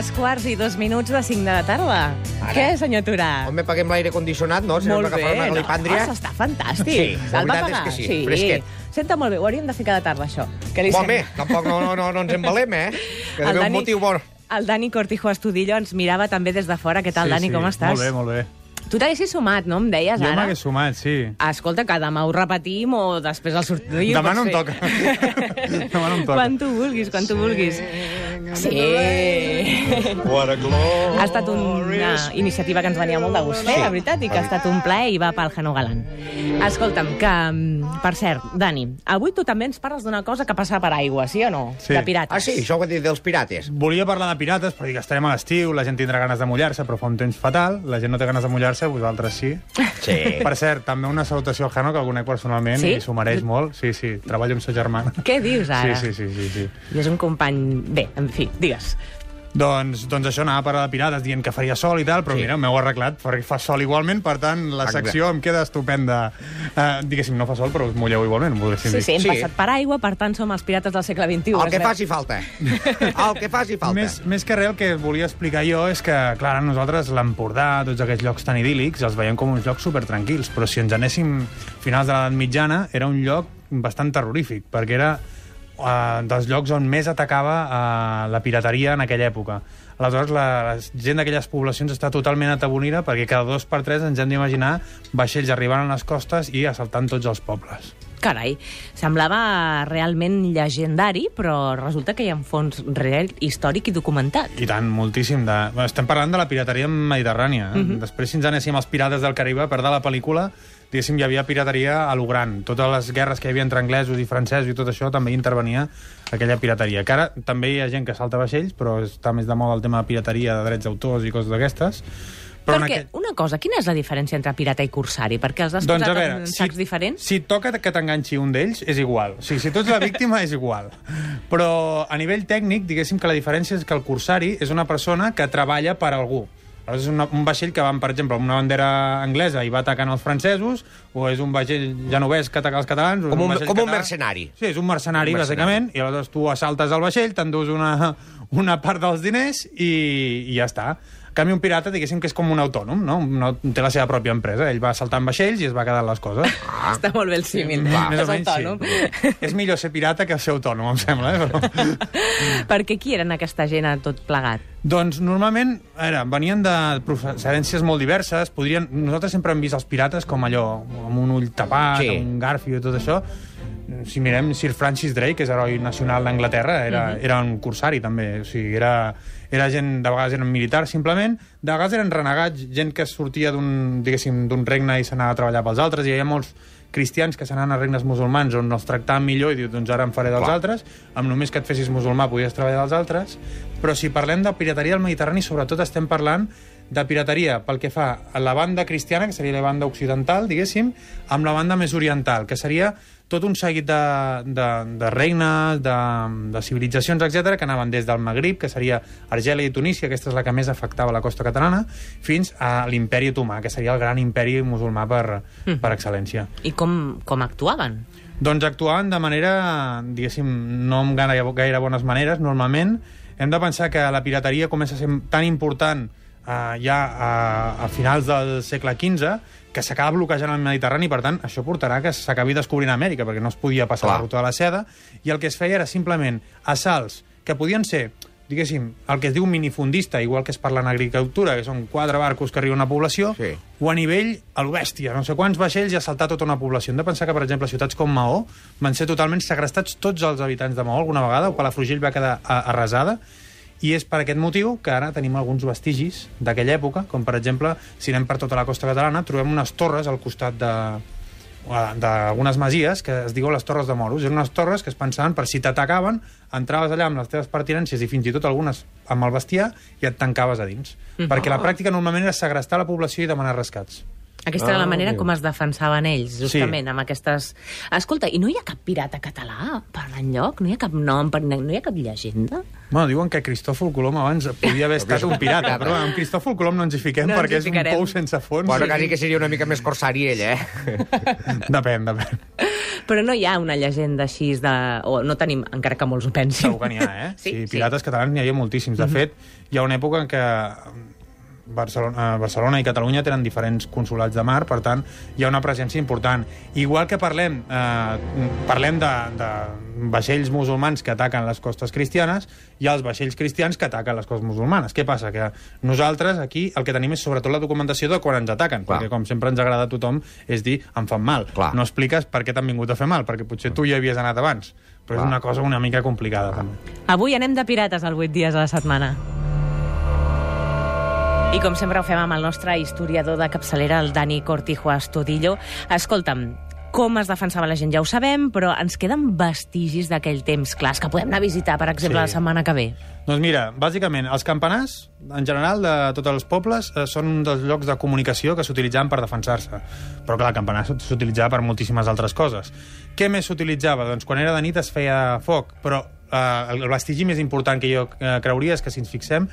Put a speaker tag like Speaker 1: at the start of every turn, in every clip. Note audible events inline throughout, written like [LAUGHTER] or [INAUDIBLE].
Speaker 1: Tres quarts i dos minuts de cinc de la tarda.
Speaker 2: Ara.
Speaker 1: Què, senyor Turà?
Speaker 2: Home, paguem l'aire condicionat, no? Si no
Speaker 1: molt bé,
Speaker 2: d'agafar una
Speaker 1: no?
Speaker 2: galipàndria.
Speaker 1: Oh, està fantàstic.
Speaker 2: Sí, la veritat és que sí, fresquet.
Speaker 1: Senta molt bé, ho hauríem de fer cada tarda, això. Què li
Speaker 2: Home,
Speaker 1: sembla?
Speaker 2: tampoc no, no, no, no ens embalem, eh? Que deu un
Speaker 1: Dani-
Speaker 2: motiu bon.
Speaker 1: El Dani Cortijo Estudillo ens mirava també des de fora. Què tal, Dani, com estàs?
Speaker 3: Molt bé, molt bé.
Speaker 1: Tu t'haguessis sumat, no? Em deies
Speaker 3: Jo
Speaker 1: ara.
Speaker 3: m'hagués sumat, sí.
Speaker 1: Escolta, que demà ho repetim o després el sortim.
Speaker 3: Demà no em toca. [LAUGHS] Demà no em toca.
Speaker 1: Quan tu vulguis, quan tu vulguis. Sí.
Speaker 4: What a glory.
Speaker 1: Ha estat una iniciativa que ens venia molt de gust fer,
Speaker 2: Sí,
Speaker 1: la veritat, i que ha estat un plaer i va pel Jano Galant. Escolta'm, que, mm, per cert, Dani, avui tu també ens parles d'una cosa que passa per aigua, sí o no?
Speaker 3: Sí.
Speaker 1: De pirates.
Speaker 2: Ah, sí, això ho he dit dels pirates.
Speaker 3: Volia parlar de pirates, però dic, estarem a l'estiu, la gent tindrà ganes de mullar-se, però fa un temps fatal, la gent no té ganes de mullar-se, vosaltres sí.
Speaker 2: Sí.
Speaker 3: Per cert, també una salutació al Jano, que el conec personalment
Speaker 1: Sí?
Speaker 3: i s'ho mereix molt. Sí, sí, treballo amb sa germana.
Speaker 1: Què dius ara?
Speaker 3: Sí, sí, sí, sí, sí.
Speaker 1: I és un company... Bé, en fi, digues.
Speaker 3: Doncs, doncs això, anava a parlar de pirates dient que faria sol i tal, però
Speaker 2: Sí.
Speaker 3: sí. mira, m'heu arreglat, perquè fa sol igualment, per tant, la
Speaker 2: Exacte.
Speaker 3: secció em queda estupenda. Uh, diguéssim, no fa sol, però us mulleu igualment,
Speaker 1: Sí,
Speaker 3: dir.
Speaker 1: sí, hem
Speaker 2: Sí.
Speaker 1: passat per aigua, per tant som els pirates del segle XXI.
Speaker 2: El
Speaker 1: es
Speaker 2: que
Speaker 1: veu.
Speaker 2: faci falta. El que faci falta.
Speaker 3: Més, més que res, el que volia explicar jo és que, clar, nosaltres l'Empordà, tots aquests llocs tan idíl·lics, els veiem com uns llocs supertranquils, però si ens anéssim finals de l'edat mitjana, era un lloc bastant terrorífic, perquè era uh, dels llocs on més atacava uh, la pirateria en aquella època. Aleshores, la, la gent d'aquelles poblacions està totalment atabonida perquè cada dos per tres ens hem d'imaginar vaixells arribant a les costes i assaltant tots els pobles.
Speaker 1: Carai, semblava realment llegendari, però resulta que hi ha un fons real, històric i documentat.
Speaker 3: I tant, moltíssim. De... Estem parlant de la pirateria mediterrània. Eh? Després, si ens anéssim als pirates del Caribe, per de la pel·lícula, diguéssim, hi havia pirateria a lo gran. Totes les guerres que hi havia entre anglesos i francesos i tot això també hi intervenia aquella pirateria. Que ara també hi ha gent que salta vaixells, però està més de moda el tema de pirateria, de drets d'autors i coses d'aquestes. Però
Speaker 1: Perquè,
Speaker 3: aquest-
Speaker 1: una cosa, quina és la diferència entre pirata i corsari? Perquè els has
Speaker 3: doncs
Speaker 1: posat
Speaker 3: veure,
Speaker 1: en sacs diferents?
Speaker 3: si toca que t'enganxi un d'ells, és igual. O sigui, si tu ets la víctima, és igual. Però a nivell tècnic, diguéssim que la diferència és que el cursari és una persona que treballa per algú. És una, un vaixell que va, per exemple, amb una bandera anglesa i va atacant els francesos, o és un vaixell genovès que ataca els catalans...
Speaker 2: Com un-
Speaker 3: vaixell
Speaker 2: com un
Speaker 3: català.
Speaker 2: mercenari.
Speaker 3: Sí, és un mercenari,
Speaker 2: Un mercenari.
Speaker 3: bàsicament, i aleshores tu assaltes el vaixell, t'endús una, una part dels diners i, i ja està. En canvi, un pirata, diguéssim que és com un autònom, no? no? Té la seva pròpia empresa. Ell va saltant vaixells i es va quedant les coses.
Speaker 2: Ah.
Speaker 1: Està molt bé el símil.
Speaker 3: Més o menys,
Speaker 1: autònom.
Speaker 3: sí. és millor ser pirata que ser autònom, em sembla. Eh? Però... [LAUGHS]
Speaker 1: Perquè qui eren aquesta gent a tot plegat?
Speaker 3: doncs normalment era, venien de procedències molt diverses. Podrien... Nosaltres sempre hem vist els pirates com allò, amb un ull tapat,
Speaker 2: Sí.
Speaker 3: sí. amb un garfio i tot això. Si mirem Sir Francis Drake, que és heroi nacional d'Anglaterra, era,
Speaker 1: Mhm.
Speaker 3: era un cursari també. O sigui, era, era gent, de vegades eren militars simplement, de vegades eren renegats, gent que sortia d'un diguéssim, d'un regne i s'anava a treballar pels altres, i hi havia molts cristians que s'anaven a regnes musulmans on els tractaven millor i diu, doncs ara em faré dels
Speaker 2: Clar.
Speaker 3: altres, amb només que et fessis musulmà podies treballar dels altres, però si parlem de pirateria al Mediterrani, sobretot estem parlant de pirateria pel que fa a la banda cristiana, que seria la banda occidental, diguéssim, amb la banda més oriental, que seria tot un seguit de, de, de regnes, de, de civilitzacions, etc que anaven des del Magrib, que seria Argèlia i Tunísia, aquesta és la que més afectava la costa catalana, fins a l'imperi otomà, que seria el gran imperi musulmà per, per excel·lència.
Speaker 1: I com, com actuaven?
Speaker 3: Doncs actuaven de manera, diguéssim, no amb gaire, gaire bones maneres, normalment. Hem de pensar que la pirateria comença a ser tan important eh, ja a, a finals del segle XV que s'acaba bloquejant el Mediterrani, per tant, això portarà que s'acabi descobrint Amèrica, perquè no es podia passar
Speaker 2: Clar.
Speaker 3: la ruta de la seda, i el que es feia era simplement assalts que podien ser diguéssim, el que es diu minifundista, igual que es parla en agricultura, que són quatre barcos que arriben a una població,
Speaker 2: Sí.
Speaker 3: o a nivell a lo bèstia, no sé quants vaixells i assaltar tota una població. Hem de pensar que, per exemple, ciutats com Maó van ser totalment segrestats tots els habitants de Maó alguna vegada, o Palafrugell va quedar arrasada, i és per aquest motiu que ara tenim alguns vestigis d'aquella època, com per exemple, si anem per tota la costa catalana, trobem unes torres al costat de d'algunes masies que es diuen les Torres de Moros. Eren unes torres que es pensaven per si t'atacaven, entraves allà amb les teves pertinències i fins i tot algunes amb el bestiar i et tancaves a dins. Perquè la pràctica normalment era segrestar la població i demanar rescats.
Speaker 1: Aquesta era
Speaker 2: Ah,
Speaker 1: la manera
Speaker 2: amigo.
Speaker 1: com es defensaven ells, justament, amb aquestes... Escolta, i no hi ha cap pirata català per l'enlloc? No hi ha cap nom, per... no hi ha cap llegenda?
Speaker 3: Bueno, diuen que Cristòfol Colom abans podia haver [LAUGHS] estat un pirata, però amb Cristòfol Colom no ens hi fiquem
Speaker 1: No ens hi
Speaker 3: perquè és un pou sense fons.
Speaker 2: Bueno, quasi que seria una mica més corsari ell, eh? [LAUGHS]
Speaker 3: Depèn, depèn.
Speaker 1: Però no hi ha una llegenda així de... O no tenim, encara que molts ho pensin.
Speaker 3: Segur que n'hi ha, eh? [LAUGHS]
Speaker 1: Sí, sí.
Speaker 3: pirates catalans n'hi havia moltíssims. De fet, hi ha una època en què Barcelona, eh, Barcelona i Catalunya tenen diferents consulats de mar, per tant, hi ha una presència important. Igual que parlem, eh, parlem de, de vaixells musulmans que ataquen les costes cristianes, hi ha els vaixells cristians que ataquen les costes musulmanes. Què passa? Que nosaltres aquí el que tenim és sobretot la documentació de quan ens ataquen,
Speaker 2: Clar.
Speaker 3: perquè com sempre ens agrada a tothom és dir em fan mal.
Speaker 2: Clar.
Speaker 3: No expliques per què t'han vingut a fer mal, perquè potser tu hi havies anat abans. Però
Speaker 2: Clar.
Speaker 3: és una cosa una mica complicada, també.
Speaker 1: Avui anem de pirates els 8 dies a la setmana. I com sempre ho fem amb el nostre historiador de capçalera, el Dani Cortijo Astudillo. Escolta'm, com es defensava la gent ja ho sabem, però ens queden vestigis d'aquell temps clars que podem anar a visitar, per exemple,
Speaker 3: Sí.
Speaker 1: la setmana que ve.
Speaker 3: Doncs mira, bàsicament, els campanars, en general, de tots els pobles, eh, són un dels llocs de comunicació que s'utilitzaven per defensar-se. Però, clar, el campanar s'utilitzava per moltíssimes altres coses. Què més s'utilitzava? Doncs quan era de nit es feia foc, però eh, el vestigi més important que jo eh, creuria és que, si ens fixem,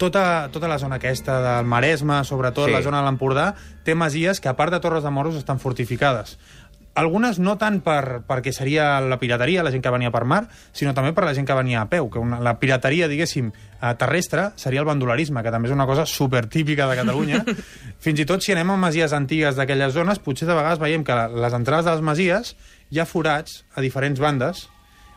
Speaker 3: tota, tota la zona aquesta del Maresme, sobretot
Speaker 2: Sí.
Speaker 3: la zona de l'Empordà, té masies que, a part de Torres de Moros, estan fortificades. Algunes no tant per, perquè seria la pirateria, la gent que venia per mar, sinó també per la gent que venia a peu, que una, la pirateria, diguéssim, eh, terrestre seria el bandolerisme, que també és una cosa supertípica de Catalunya. [LAUGHS] Fins i tot si anem a masies antigues d'aquelles zones, potser de vegades veiem que les entrades de les masies hi ha forats a diferents bandes,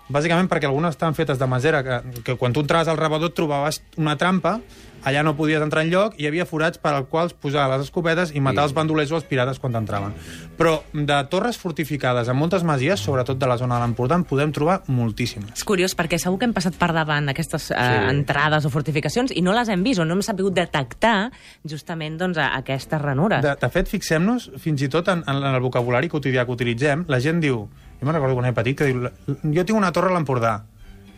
Speaker 3: bàsicament perquè algunes estan fetes de masera, que, que quan tu entraves al rebedor et trobaves una trampa, allà no podies entrar en lloc, i hi havia forats per als quals posar les escopetes i matar
Speaker 2: Sí.
Speaker 3: els bandolers o els pirates quan entraven. Però de torres fortificades en moltes masies, sobretot de la zona de l'Empordà, en podem trobar moltíssimes.
Speaker 1: És curiós perquè segur que hem passat per davant d'aquestes eh,
Speaker 2: Sí.
Speaker 1: entrades o fortificacions i no les hem vist o no hem sabut detectar justament doncs, a- aquestes ranures.
Speaker 3: De, de fet, fixem-nos, fins i tot en, en el vocabulari quotidià que utilitzem, la gent diu... Jo me'n recordo quan era petit que diu... Jo tinc una torre a l'Empordà.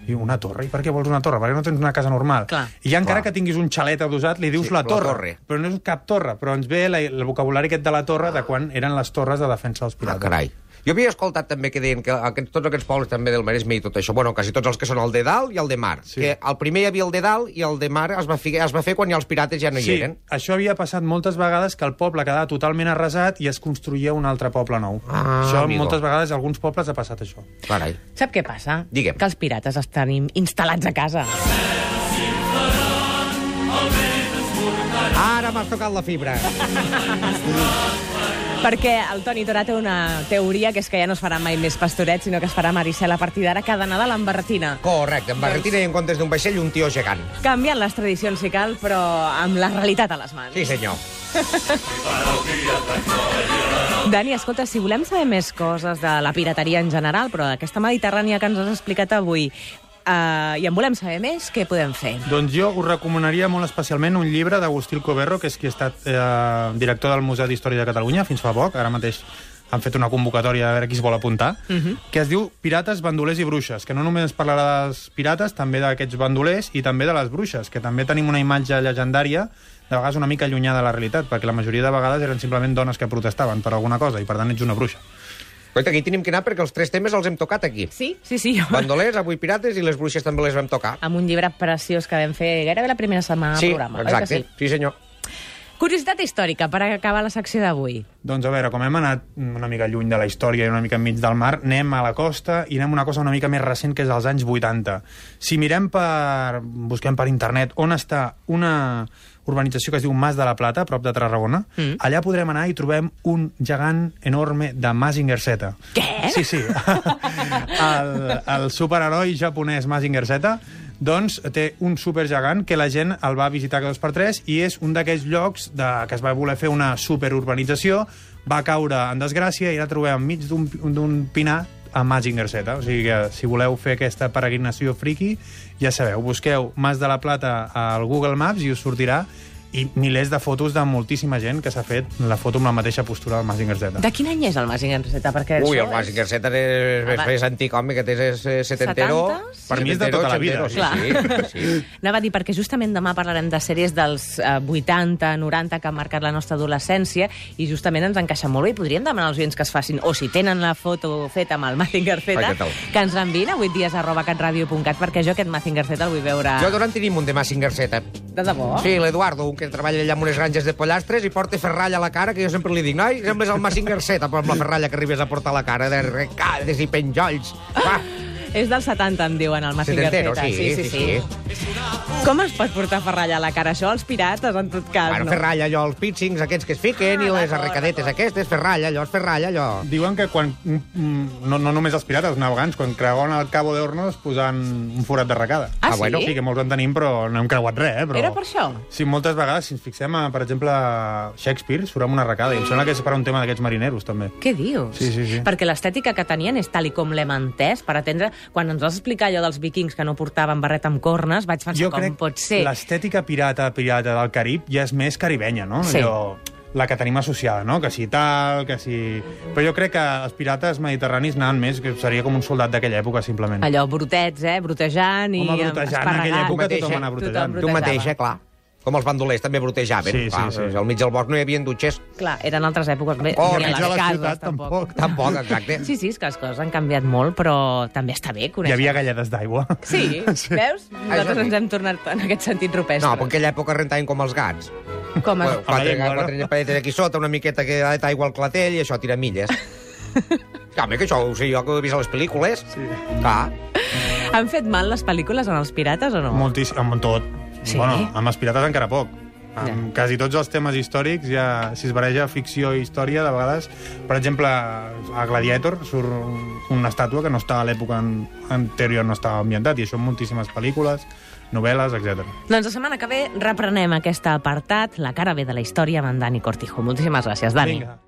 Speaker 3: Diu, una torre? I per què vols una torre? Per què no tens una casa normal?
Speaker 1: Clar.
Speaker 3: I ja encara
Speaker 2: Clar.
Speaker 3: que tinguis un xalet adossat, li dius
Speaker 2: Sí,
Speaker 3: la,
Speaker 2: la
Speaker 3: torre,
Speaker 2: torre.
Speaker 3: Però no és cap torre, però ens ve la, el vocabulari aquest de la torre de quan eren les torres de defensa dels
Speaker 2: Ah,
Speaker 3: pirates.
Speaker 2: carai. Jo havia escoltat també que deien que aquests, tots aquests pobles també del Maresme i tot això, bueno, quasi tots els que són el de dalt i el de mar,
Speaker 3: Sí.
Speaker 2: que el primer hi havia el de dalt i el de mar es va, fi, es va fer quan ja els pirates ja no hi
Speaker 3: Sí,
Speaker 2: eren.
Speaker 3: això havia passat moltes vegades que el poble quedava totalment arrasat i es construïa un altre poble nou.
Speaker 2: Ah,
Speaker 3: això
Speaker 2: amigo.
Speaker 3: moltes vegades a alguns pobles ha passat això.
Speaker 2: Carai.
Speaker 1: Sap què passa?
Speaker 2: Digue'm.
Speaker 1: Que els pirates estan in- instal·lats a casa.
Speaker 2: Ara m'has tocat la fibra.
Speaker 1: Perquè el Toni Torà té una teoria que és que ja no es farà mai més pastoret, sinó que es farà Maricel a partir d'ara cada Nadal amb barretina.
Speaker 2: Correcte, en barretina i en comptes d'un vaixell un tio gegant.
Speaker 1: Canviant les tradicions si cal, però amb la realitat a les mans.
Speaker 2: Sí, senyor. [LAUGHS]
Speaker 1: Dani, escolta, si volem saber més coses de la pirateria en general, però d'aquesta Mediterrània que ens has explicat avui, eh, i en volem saber més, què podem fer?
Speaker 3: Doncs jo us recomanaria molt especialment un llibre d'Agustí Coberro, que és qui ha estat eh, director del Museu d'Història de Catalunya fins fa poc, ara mateix han fet una convocatòria a veure qui es vol apuntar, uh -huh. que es diu Pirates, bandolers i bruixes, que no només parlarà dels pirates, també d'aquests bandolers i també de les bruixes, que també tenim una imatge llegendària de vegades una mica allunyada de la realitat, perquè la majoria de vegades eren simplement dones que protestaven per alguna cosa, i per tant ets una bruixa.
Speaker 2: Coita, aquí tenim que anar perquè els tres temes els hem tocat aquí.
Speaker 1: Sí, sí, sí.
Speaker 2: Bandolers, avui pirates i les bruixes també les vam tocar.
Speaker 1: amb un llibre preciós que vam fer gairebé la primera setmana
Speaker 2: sí,
Speaker 1: del programa.
Speaker 2: exacte.
Speaker 1: Que sí?
Speaker 2: sí, senyor.
Speaker 1: Curiositat històrica, per acabar la secció d'avui.
Speaker 3: Doncs a veure, com hem anat una mica lluny de la història i una mica enmig del mar, anem a la costa i anem a una cosa una mica més recent que és dels anys 80. Si mirem per... busquem per internet on està una urbanització que es diu Mas de la Plata, a prop de Tarragona,
Speaker 1: Mm.
Speaker 3: allà podrem anar i trobem un gegant enorme de Mazinger Z.
Speaker 1: Què?
Speaker 3: Sí, sí. [LAUGHS] el, el superheroi japonès Mazinger Z doncs té un supergegant que la gent el va visitar cada dos per tres i és un d'aquells llocs de, que es va voler fer una superurbanització, va caure en desgràcia i ara trobem enmig d'un d'un pinar a Mazinger Z. O sigui que si voleu fer aquesta peregrinació friki, ja sabeu, busqueu Mas de la Plata al Google Maps i us sortirà i milers de fotos de moltíssima gent que s'ha fet la foto amb la mateixa postura del Mazinger Z.
Speaker 1: De quin any és el Mazinger Z? Perquè
Speaker 2: Ui, el Mazinger Z és, és, és antic, home, que és eh, setentero.
Speaker 1: 70s?
Speaker 3: Per mi és de tota la vida.
Speaker 2: Sí, sí, sí. [LAUGHS]
Speaker 1: Anava a dir, perquè justament demà parlarem de sèries dels eh, 80, 90, que han marcat la nostra adolescència, i justament ens encaixa molt bé. I podríem demanar als oients que es facin, o si tenen la foto feta amb el Mazinger Z, que ens l'enviïn a 8 dies arroba catradio.cat, perquè jo aquest Mazinger Z el vull veure...
Speaker 2: Jo durant tenim un de Mazinger Z.
Speaker 1: De debò?
Speaker 2: Sí, l'Eduardo, un que que treballa allà amb unes granges de pollastres i porta ferralla a la cara, que jo sempre li dic, noi, sembles el Massing Garceta, però amb la ferralla que arribes a portar a la cara, de recades i penjolls. Va,
Speaker 1: És del 70, em diuen, el Massinger
Speaker 2: setentero,
Speaker 1: Zeta.
Speaker 2: sí, sí, sí.
Speaker 1: Com es pot portar ferralla a la cara? Això els pirates, en tot cas,
Speaker 2: Bueno,
Speaker 1: no?
Speaker 2: ferralla, allò, els pírcings aquests que es fiquen
Speaker 1: Ah,
Speaker 2: i les
Speaker 1: d'acord,
Speaker 2: arrecadetes aquestes, ferralla, allò, ferralla, allò.
Speaker 3: Diuen que quan, mm, no, no només els pirates, els navegants, quan creuen el Cabo de Hornos posaven un forat d'arracada.
Speaker 1: Ah,
Speaker 2: Ah, bueno,
Speaker 1: sí?
Speaker 3: Sí, que molts en tenim, però no hem creuat res, eh? Però...
Speaker 1: Era per això?
Speaker 3: Sí, moltes vegades, si ens fixem, a, per exemple, a Shakespeare, surt amb una arracada, i em sembla que és per un tema d'aquests marineros, també.
Speaker 1: Què dius?
Speaker 3: Sí, sí, sí.
Speaker 1: Perquè l'estètica que tenien és tal i com l'hem entès, per atendre... Quan ens vas explicar allò dels vikings que no portaven barret amb cornes, vaig pensar
Speaker 3: Jo
Speaker 1: com
Speaker 3: crec
Speaker 1: pot ser.
Speaker 3: l'estètica pirata, pirata del Carib ja és més caribenya, no?
Speaker 1: Sí.
Speaker 3: Allò, la que tenim associada, no? Que si tal, que si... Però jo crec que els pirates mediterranis anaven més, que seria com un soldat d'aquella època, simplement.
Speaker 1: Allò, brutets, eh? Brutejant i
Speaker 3: Home, brutejant, en aquella època tothom
Speaker 2: eh?
Speaker 3: anava
Speaker 1: Tothom brute-
Speaker 2: Tu mateix,
Speaker 1: brutejava.
Speaker 2: eh, clar. Com els bandolers també brotejaven.
Speaker 3: Sí, sí,
Speaker 2: clar,
Speaker 3: sí.
Speaker 2: Al mig del bosc no hi havia dutxers.
Speaker 1: Clar, eren altres èpoques. Bé,
Speaker 2: Oh,
Speaker 1: ni a
Speaker 2: mig
Speaker 1: les cases,
Speaker 3: ciutat,
Speaker 1: tampoc.
Speaker 3: tampoc.
Speaker 2: Tampoc, exacte.
Speaker 1: Sí, sí, és que les coses han canviat molt, però també està bé
Speaker 3: Hi
Speaker 1: conèixer.
Speaker 3: havia galledes d'aigua.
Speaker 1: Sí, [LAUGHS] veus? Nosaltres
Speaker 2: sí.
Speaker 1: ens hem tornat en aquest sentit rupestre.
Speaker 2: No, però en aquella època rentaven com els gats.
Speaker 1: Com es...
Speaker 2: Quatre,
Speaker 3: no?
Speaker 2: quatre llampadetes aquí sota, una miqueta que d'aigua al clatell i això tira milles. [LAUGHS] Home, que això ho sé jo que ho he vist a les pel·lícules.
Speaker 3: Sí.
Speaker 2: Clar.
Speaker 1: Han fet mal les pel·lícules en els pirates o no?
Speaker 3: Moltíssim, amb tot.
Speaker 1: Sí?
Speaker 3: Bueno, amb els pirates encara poc. Amb
Speaker 1: Ja.
Speaker 3: quasi tots els temes històrics, ja, si es barreja ficció i història, de vegades... Per exemple, a Gladiator surt un- una estàtua que no estava a l'època an- anterior, no estava ambientat, i això en moltíssimes pel·lícules, novel·les, etc.
Speaker 1: Doncs la setmana que ve reprenem aquest apartat, la cara B de la història, amb en Dani Cortijo. Moltíssimes gràcies, Dani.
Speaker 3: Vinga.